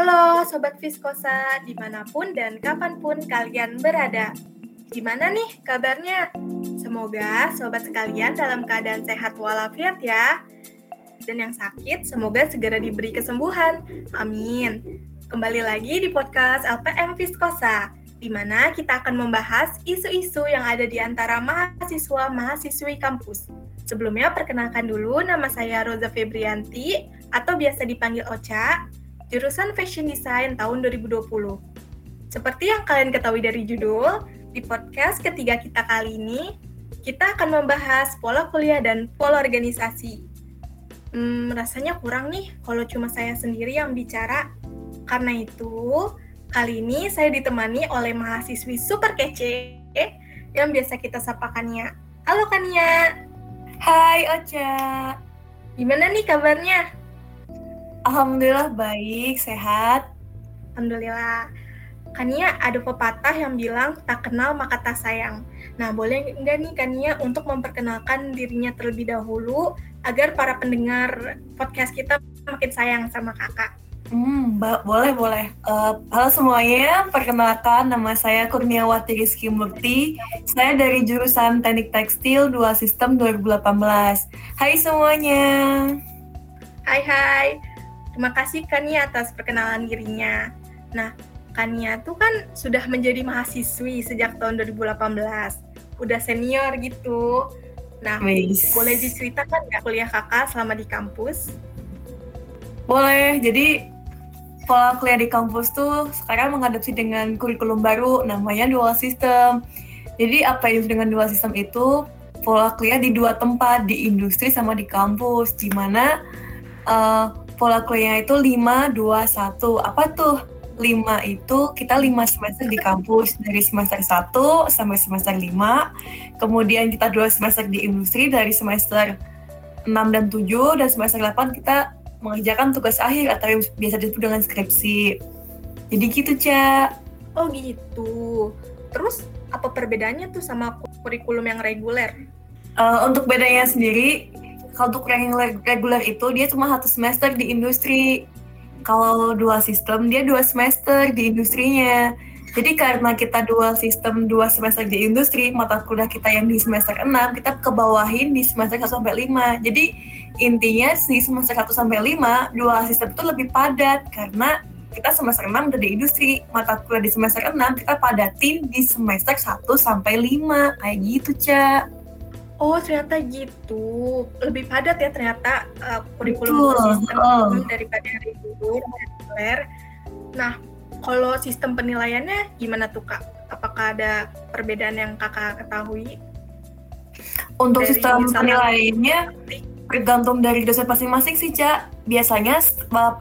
Halo Sobat Viskosa, di mana pun dan kapan pun kalian berada. Gimana nih kabarnya? Semoga sobat sekalian dalam keadaan sehat walafiat ya. Dan yang sakit semoga segera diberi kesembuhan. Amin. Kembali lagi di podcast LPM Viskosa, di mana kita akan membahas isu-isu yang ada di antara mahasiswa-mahasiswi kampus. Sebelumnya perkenalkan dulu nama saya Rosa Febrianti atau biasa dipanggil Ocha, jurusan Fashion Design tahun 2020. Seperti yang kalian ketahui dari judul, di podcast ketiga kita kali ini, kita akan membahas pola kuliah dan pola organisasi. Hmm, rasanya kurang nih kalau cuma saya sendiri yang bicara. Karena itu, kali ini saya ditemani oleh mahasiswi super kece yang biasa kita sapakannya. Halo Kania. Hai Ocha. Gimana nih kabarnya? Alhamdulillah baik, sehat. Alhamdulillah. Kania ada pepatah yang bilang tak kenal maka tak sayang. Nah, boleh nggak nih Kania untuk memperkenalkan dirinya terlebih dahulu agar para pendengar podcast kita makin sayang sama kakak? Hmm, boleh boleh. Uh, halo semuanya, perkenalkan nama saya Kurniawati Rizky Murti. Saya dari jurusan Teknik Tekstil 2 Sistem 2018. Hai semuanya. Hai hai. Terima kasih Kania atas perkenalan dirinya. Nah, Kania tuh kan sudah menjadi mahasiswi sejak tahun 2018. Udah senior gitu. Nah, Weiss. boleh diceritakan nggak kuliah kakak selama di kampus? Boleh. Jadi pola kuliah di kampus tuh sekarang mengadopsi dengan kurikulum baru namanya dual system. Jadi apa yang dengan dual system itu pola kuliah di dua tempat di industri sama di kampus di mana uh, pola kuliahnya itu 5 2 1. Apa tuh? 5 itu kita 5 semester di kampus dari semester 1 sampai semester 5. Kemudian kita 2 semester di industri dari semester 6 dan 7 dan semester 8 kita mengerjakan tugas akhir atau yang biasa disebut dengan skripsi. Jadi gitu, Cak. Oh gitu. Terus apa perbedaannya tuh sama kurikulum yang reguler? Uh, untuk bedanya sendiri, kalau untuk yang reguler itu dia cuma satu semester di industri. Kalau dua sistem dia dua semester di industrinya. Jadi karena kita dua sistem dua semester di industri, mata kuliah kita yang di semester 6 kita kebawahin di semester 1 sampai 5. Jadi intinya di semester 1 sampai 5 dua sistem itu lebih padat karena kita semester 6 udah di industri, mata kuliah di semester 6 kita padatin di semester 1 sampai 5. Kayak gitu, Cak. Oh, ternyata gitu. Lebih padat ya ternyata uh, kurikulum sistem oh. daripada reguler. Nah, kalau sistem penilaiannya gimana tuh kak? Apakah ada perbedaan yang kakak ketahui? Untuk dari sistem penilaiannya tergantung dari dosen masing-masing sih cak. Biasanya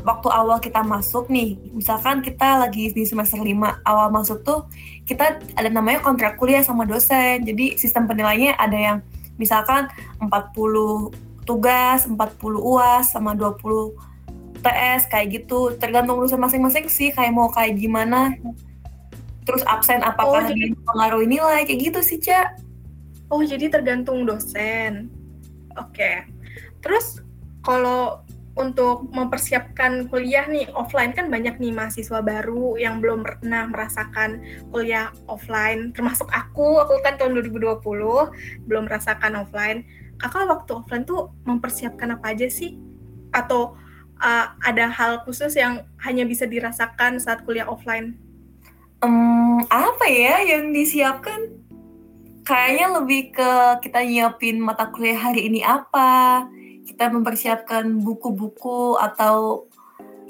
waktu awal kita masuk nih, misalkan kita lagi di semester 5 awal masuk tuh kita ada namanya kontrak kuliah sama dosen. Jadi sistem penilaiannya ada yang misalkan 40 tugas, 40 UAS sama 20 TS kayak gitu. Tergantung lulusan masing-masing sih kayak mau kayak gimana. Terus absen apakah oh, jadi... pengaruh nilai kayak gitu sih cak. Oh jadi tergantung dosen. Oke. Okay. terus kalau untuk mempersiapkan kuliah nih offline kan banyak nih mahasiswa baru yang belum pernah merasakan kuliah offline termasuk aku aku kan tahun 2020 belum merasakan offline kakak waktu offline tuh mempersiapkan apa aja sih atau uh, ada hal khusus yang hanya bisa dirasakan saat kuliah offline? Um, apa ya yang disiapkan? Kayaknya lebih ke kita nyiapin mata kuliah hari ini apa, kita mempersiapkan buku-buku atau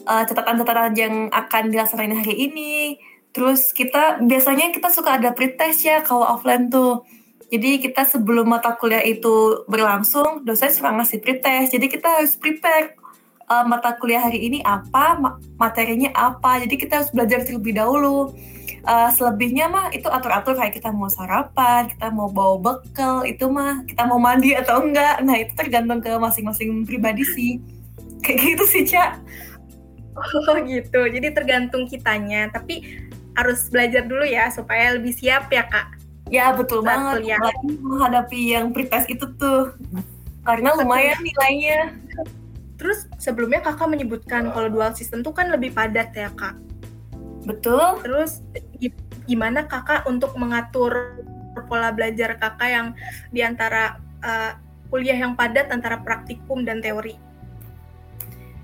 uh, catatan-catatan yang akan dilaksanakan hari ini. Terus kita biasanya kita suka ada pretest ya kalau offline tuh. Jadi kita sebelum mata kuliah itu berlangsung, dosen suka ngasih pretest. Jadi kita harus prepare uh, mata kuliah hari ini apa, materinya apa. Jadi kita harus belajar terlebih dahulu. Uh, selebihnya mah itu atur-atur kayak kita mau sarapan, kita mau bawa bekal, itu mah kita mau mandi atau enggak. Nah itu tergantung ke masing-masing pribadi sih. Kayak gitu sih, Cak. Oh gitu, jadi tergantung kitanya. Tapi harus belajar dulu ya supaya lebih siap ya, Kak. Ya betul Saat banget. Lagi menghadapi yang pretest itu tuh. Karena lumayan nilainya. Terus sebelumnya kakak menyebutkan kalau dual system tuh kan lebih padat ya kak. Betul. Terus gimana kakak untuk mengatur pola belajar kakak yang di antara uh, kuliah yang padat antara praktikum dan teori?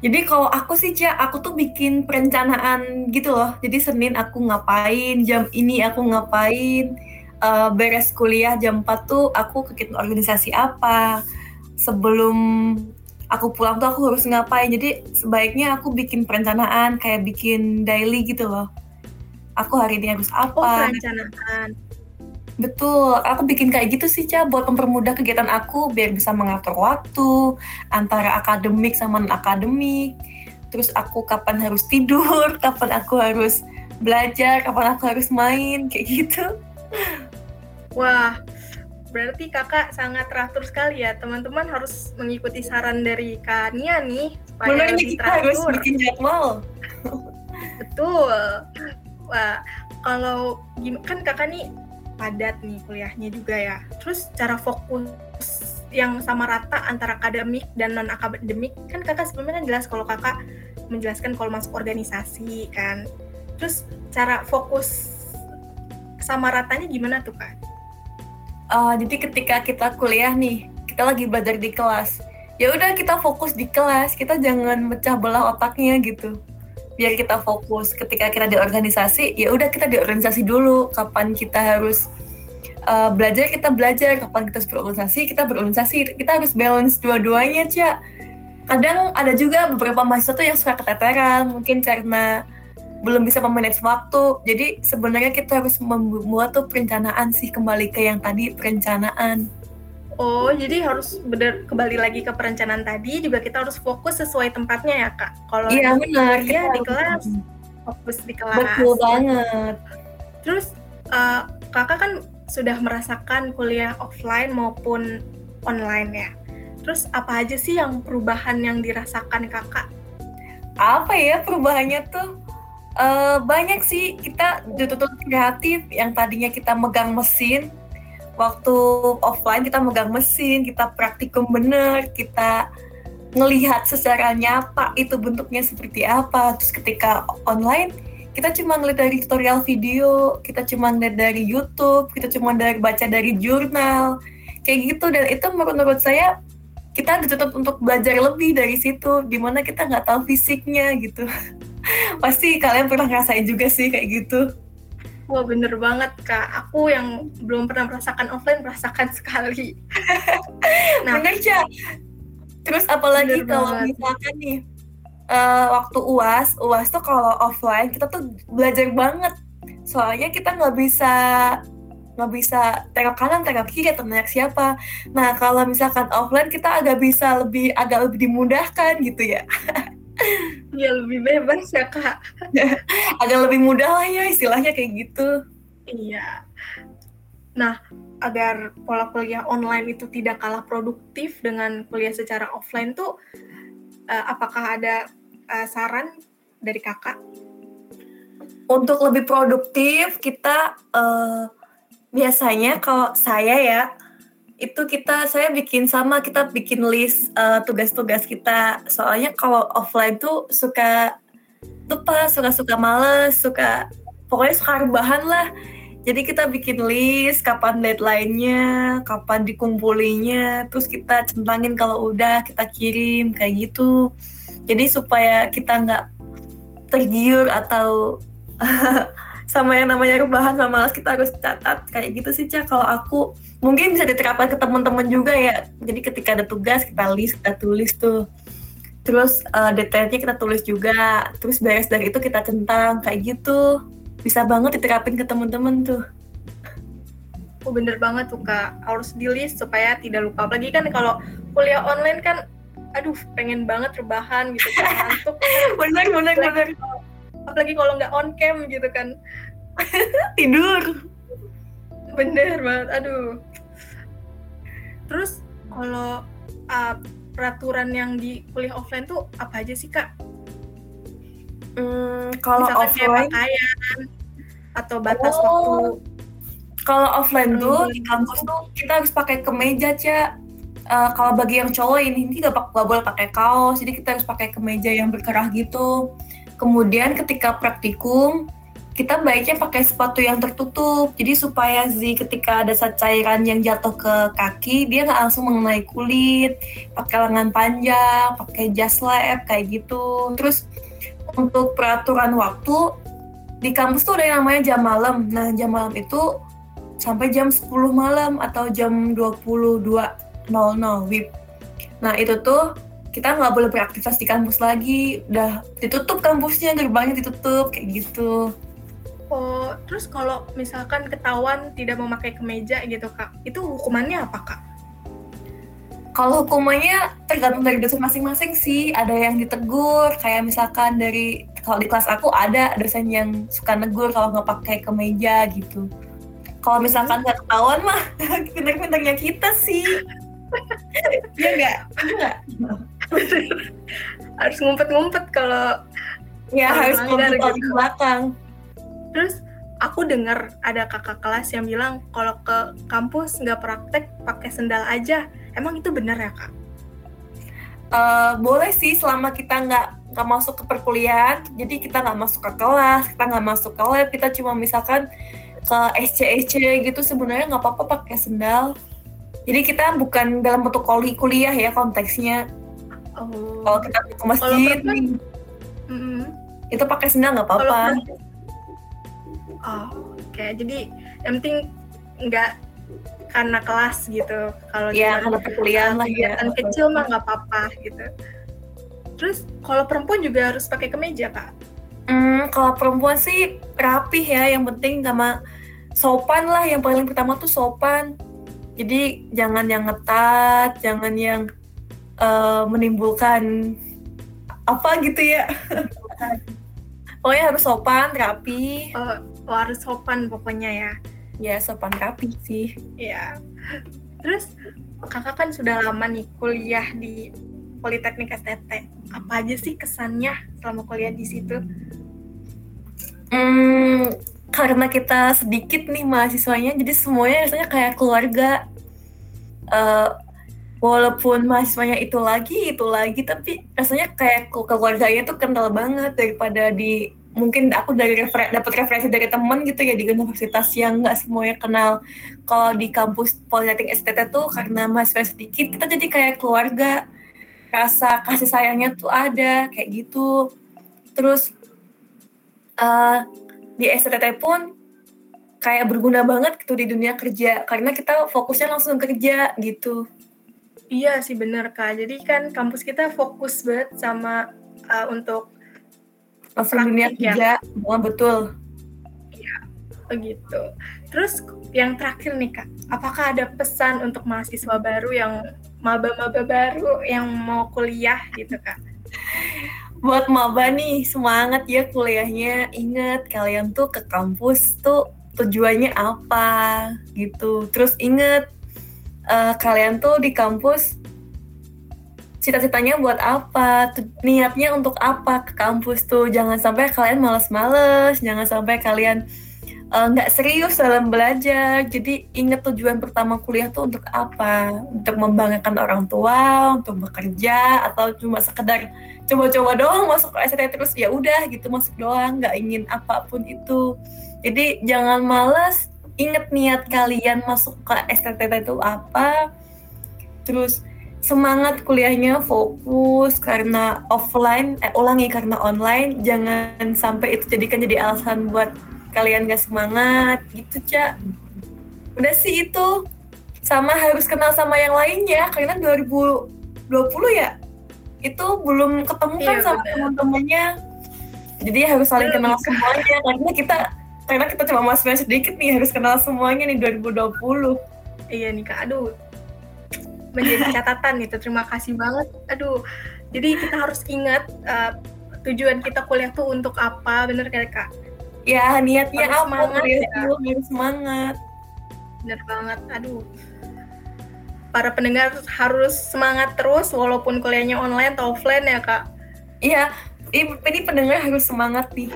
Jadi kalau aku sih Cia, aku tuh bikin perencanaan gitu loh. Jadi Senin aku ngapain, jam ini aku ngapain, uh, beres kuliah jam 4 tuh aku kegiatan organisasi apa. Sebelum aku pulang tuh aku harus ngapain. Jadi sebaiknya aku bikin perencanaan kayak bikin daily gitu loh. Aku hari ini harus apa. Oh, perencanaan. Betul, aku bikin kayak gitu sih, Ca, buat mempermudah kegiatan aku biar bisa mengatur waktu antara akademik sama non-akademik. Terus aku kapan harus tidur, kapan aku harus belajar, kapan aku harus main, kayak gitu. Wah, berarti kakak sangat teratur sekali ya. Teman-teman harus mengikuti saran dari Kak Nia nih. Supaya Benar, lebih kita teratur. harus bikin jadwal. Betul. Wah, kalau kan kakak nih padat nih kuliahnya juga ya. Terus cara fokus yang sama rata antara akademik dan non akademik kan kakak sebelumnya kan jelas kalau kakak menjelaskan kalau masuk organisasi kan. Terus cara fokus sama ratanya gimana tuh kak? Uh, jadi ketika kita kuliah nih, kita lagi belajar di kelas, ya udah kita fokus di kelas, kita jangan mecah belah otaknya gitu biar kita fokus ketika kita di organisasi ya udah kita di organisasi dulu. Kapan kita harus uh, belajar kita belajar. Kapan kita harus berorganisasi kita berorganisasi. Kita harus balance dua-duanya cak. Kadang ada juga beberapa mahasiswa tuh yang suka keteteran mungkin karena belum bisa memanage waktu. Jadi sebenarnya kita harus membuat tuh perencanaan sih kembali ke yang tadi perencanaan Oh, jadi harus benar kembali lagi ke perencanaan tadi juga kita harus fokus sesuai tempatnya ya kak. Kalau iya benar. Iya di kelas fokus di kelas. Betul banget. Terus uh, kakak kan sudah merasakan kuliah offline maupun online ya. Terus apa aja sih yang perubahan yang dirasakan kakak? Apa ya perubahannya tuh? Uh, banyak sih kita ditutup kreatif yang tadinya kita megang mesin waktu offline kita megang mesin, kita praktikum bener, kita ngelihat secara nyapa itu bentuknya seperti apa. Terus ketika online kita cuma ngeliat dari tutorial video, kita cuma ngeliat dari YouTube, kita cuma dari baca dari jurnal, kayak gitu. Dan itu menurut saya kita ditutup untuk belajar lebih dari situ, di mana kita nggak tahu fisiknya gitu. Pasti kalian pernah ngerasain juga sih kayak gitu. Wah bener banget kak, aku yang belum pernah merasakan offline merasakan sekali. nah, bener ya. Terus apalagi kalau misalkan nih uh, waktu uas, uas tuh kalau offline kita tuh belajar banget. Soalnya kita nggak bisa nggak bisa tengok kanan, tengok kiri atau nanya siapa. Nah kalau misalkan offline kita agak bisa lebih agak lebih dimudahkan gitu ya. Iya lebih bebas ya kak. Agak lebih mudah lah ya istilahnya kayak gitu. Iya. Nah agar pola kuliah online itu tidak kalah produktif dengan kuliah secara offline tuh, uh, apakah ada uh, saran dari kakak? Untuk lebih produktif kita uh, biasanya kalau saya ya itu kita saya bikin sama kita bikin list uh, tugas-tugas kita. Soalnya kalau offline tuh suka lupa suka suka males suka pokoknya suka rebahan lah. Jadi kita bikin list kapan deadline-nya kapan dikumpulinya terus kita centangin kalau udah kita kirim kayak gitu. Jadi supaya kita nggak tergiur atau sama yang namanya rebahan sama malas kita harus catat. Kayak gitu sih cak. Kalau aku mungkin bisa diterapkan ke teman-teman juga ya. Jadi ketika ada tugas kita list kita tulis tuh. Terus uh, detailnya kita tulis juga. Terus beres dari itu kita centang kayak gitu. Bisa banget diterapin ke teman-teman tuh. Oh bener banget tuh kak. Harus di list supaya tidak lupa. Apalagi kan kalau kuliah online kan aduh pengen banget rebahan gitu kan ngantuk. Bener bener bener apalagi kalau nggak on cam gitu kan. Tidur. Bener banget aduh. Terus kalau uh, peraturan yang di kuliah offline tuh apa aja sih kak? Hmm, kalau offline pakaian atau batas oh. waktu. Kalau offline tuh di kampus tuh kita harus pakai kemeja cak. Uh, kalau bagi yang cowok ini ini gak, gak boleh pakai kaos jadi kita harus pakai kemeja yang berkerah gitu kemudian ketika praktikum kita baiknya pakai sepatu yang tertutup. Jadi supaya sih ketika ada cairan yang jatuh ke kaki dia nggak langsung mengenai kulit pakai lengan panjang pakai jas lab kayak gitu. Terus untuk peraturan waktu di kampus tuh ada yang namanya jam malam. Nah jam malam itu sampai jam 10 malam atau jam 22.00 WIB. Nah itu tuh kita nggak boleh beraktivitas di kampus lagi, udah ditutup kampusnya, gerbangnya ditutup kayak gitu. Oh, terus kalau misalkan ketahuan tidak memakai kemeja gitu kak, itu hukumannya apa kak? Kalau hukumannya tergantung dari dosen masing-masing sih. Ada yang ditegur, kayak misalkan dari kalau di kelas aku ada dosen yang suka negur kalau nggak pakai kemeja gitu kalau misalkan nggak ketahuan mah pinter-pinternya kita sih ya nggak nggak harus ngumpet-ngumpet kalau ya harus ngumpet gitu. di belakang. Terus aku dengar ada kakak kelas yang bilang kalau ke kampus nggak praktek pakai sendal aja. Emang itu benar ya kak? Uh, boleh sih selama kita nggak nggak masuk ke perkuliahan jadi kita nggak masuk ke kelas kita nggak masuk ke lab kita cuma misalkan ke SC SC gitu sebenarnya nggak apa-apa pakai sendal. Jadi kita bukan dalam bentuk kuli kuliah ya konteksnya oh. kalau kita ke masjid nih mm-hmm. itu pakai sendal nggak apa-apa oh oke okay. jadi yang penting nggak karena kelas gitu kalau ya karena perkuliahan lah ya kecil mah nggak apa-apa gitu terus kalau perempuan juga harus pakai kemeja kak Hmm, kalau perempuan sih rapih ya, yang penting sama sopan lah. Yang paling pertama tuh sopan. Jadi jangan yang ngetat, jangan yang uh, menimbulkan apa gitu ya. Pokoknya harus sopan, rapi. Oh, oh, harus sopan pokoknya ya. Ya, sopan rapi sih. Ya. Terus kakak kan sudah lama nih kuliah di Politeknik STT. Apa aja sih kesannya selama kuliah di situ? Hmm, karena kita sedikit nih mahasiswanya, jadi semuanya rasanya kayak keluarga. Uh, walaupun mahasiswanya itu lagi, itu lagi, tapi rasanya kayak keluarganya tuh kental banget daripada di mungkin aku dari refer dapat referensi dari teman gitu ya di universitas yang nggak semuanya kenal kalau di kampus Politeknik STT tuh karena mahasiswa sedikit kita jadi kayak keluarga rasa kasih sayangnya tuh ada kayak gitu terus uh, di STT pun kayak berguna banget gitu di dunia kerja karena kita fokusnya langsung kerja gitu. Iya sih bener kak. Jadi kan kampus kita fokus banget sama uh, untuk langsung dunia ya. kerja, ya. betul. Iya, begitu. Terus yang terakhir nih kak, apakah ada pesan untuk mahasiswa baru yang maba-maba baru yang mau kuliah gitu kak? buat maba nih semangat ya kuliahnya inget kalian tuh ke kampus tuh tujuannya apa gitu terus inget uh, kalian tuh di kampus cita-citanya buat apa niatnya untuk apa ke kampus tuh jangan sampai kalian males-males jangan sampai kalian Eh, nggak uh, serius dalam belajar. Jadi ingat tujuan pertama kuliah tuh untuk apa? Untuk membanggakan orang tua, untuk bekerja, atau cuma sekedar coba-coba doang masuk ke STT terus ya udah gitu masuk doang, nggak ingin apa pun itu. Jadi jangan malas, inget niat kalian masuk ke STT itu apa. Terus semangat kuliahnya fokus karena offline eh ulangi karena online. Jangan sampai itu jadikan jadi alasan buat kalian gak semangat. Gitu cak. Udah sih itu. Sama harus kenal sama yang lainnya karena 2020 ya itu belum ketemu kan iya, sama teman-temannya. Jadi harus saling kenal semuanya karena kita karena kita cuma masuk sedikit nih harus kenal semuanya nih 2020 iya nih kak. Aduh. Menjadi catatan gitu. Terima kasih banget. Aduh. Jadi kita harus ingat uh, tujuan kita kuliah tuh untuk apa. Bener kayak kak? Ya niatnya harus apa? semangat, ya. harus semangat. Bener banget. Aduh. Para pendengar harus semangat terus walaupun kuliahnya online atau offline ya kak. Iya. Ini pendengar harus semangat nih.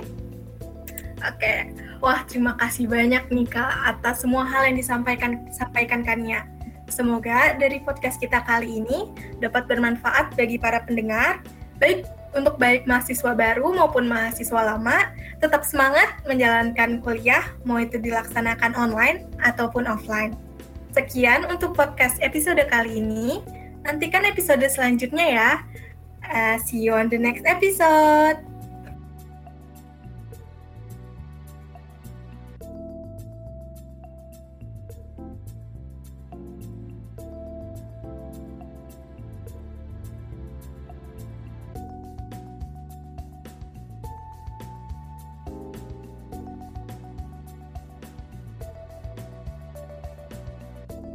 Oke wah terima kasih banyak nih kak atas semua hal yang disampaikan sampaikan Kania Semoga dari podcast kita kali ini dapat bermanfaat bagi para pendengar, baik untuk baik mahasiswa baru maupun mahasiswa lama, tetap semangat menjalankan kuliah, mau itu dilaksanakan online ataupun offline. Sekian untuk podcast episode kali ini. Nantikan episode selanjutnya ya. Uh, see you on the next episode.